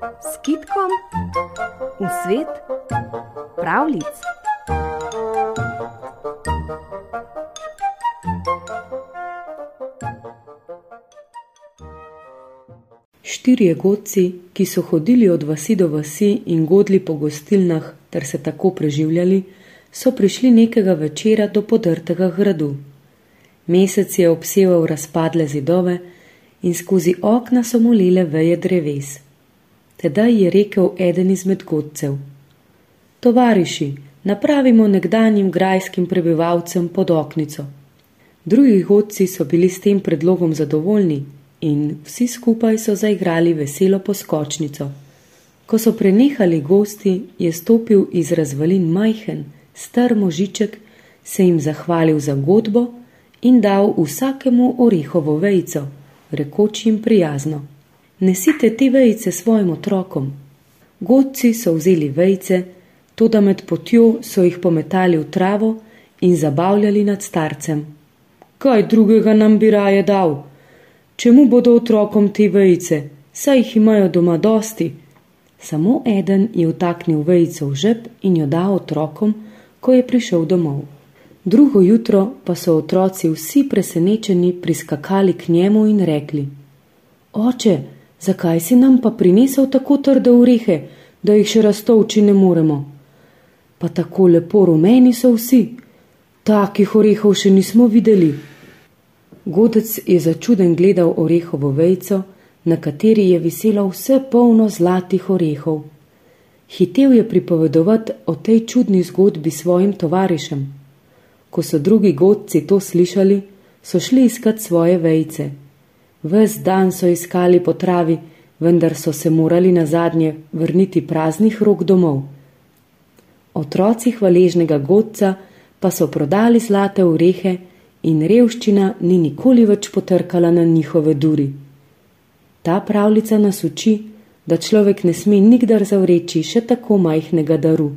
s kitkom v svet pravlic. Štirje godci, ki so hodili od vasi do vasi in godli po gostilnah ter se tako preživljali, so prišli nekega večera do podrtega gradu. Mesec je obseval razpadle zidove in skozi okna so molile veje dreves. Tedaj je rekel eden izmed godcev: Tovariši, napravimo nekdanjim grajskim prebivalcem pod oknico. Drugi godci so bili s tem predlogom zadovoljni in vsi skupaj so zaigrali veselo poskočnico. Ko so prenehali gosti, je stopil iz razvalin majhen, star možiček, se jim zahvalil za godbo in dal vsakemu orehovo vejco, rekoč jim prijazno: Nesite te vejce svojim otrokom. Godci so vzeli vejce, tudi med potjo so jih pometali v travo in zabavljali nad starcem. Kaj drugega nam bi raje dal? Čemu bodo otrokom te vejce, saj jih imajo doma dosti? Samo eden je vtaknil vejco v žep in jo dal otrokom, ko je prišel domov. Drugo jutro pa so otroci vsi presenečeni priskakali k njemu in rekli: Oče, zakaj si nam pa prinesel tako trde orehe, da jih še raztovči ne moremo? Pa tako lepo rumeni so vsi, takih orehov še nismo videli. Godec je začuden gledal orehovo vejco, na kateri je viselo vse polno zlatih orehov. Hitev je pripovedovati o tej čudni zgodbi svojim tovarišem. Ko so drugi godci to slišali, so šli iskat svoje vejce. Ves dan so iskali po travi, vendar so se morali na zadnje vrniti praznih rok domov. Otroci hvaležnega godca pa so prodali zlate orehe in revščina ni nikoli več potrkala na njihove duri. Ta pravljica nas uči, da človek ne sme nikdar zavreči še tako majhnega daru.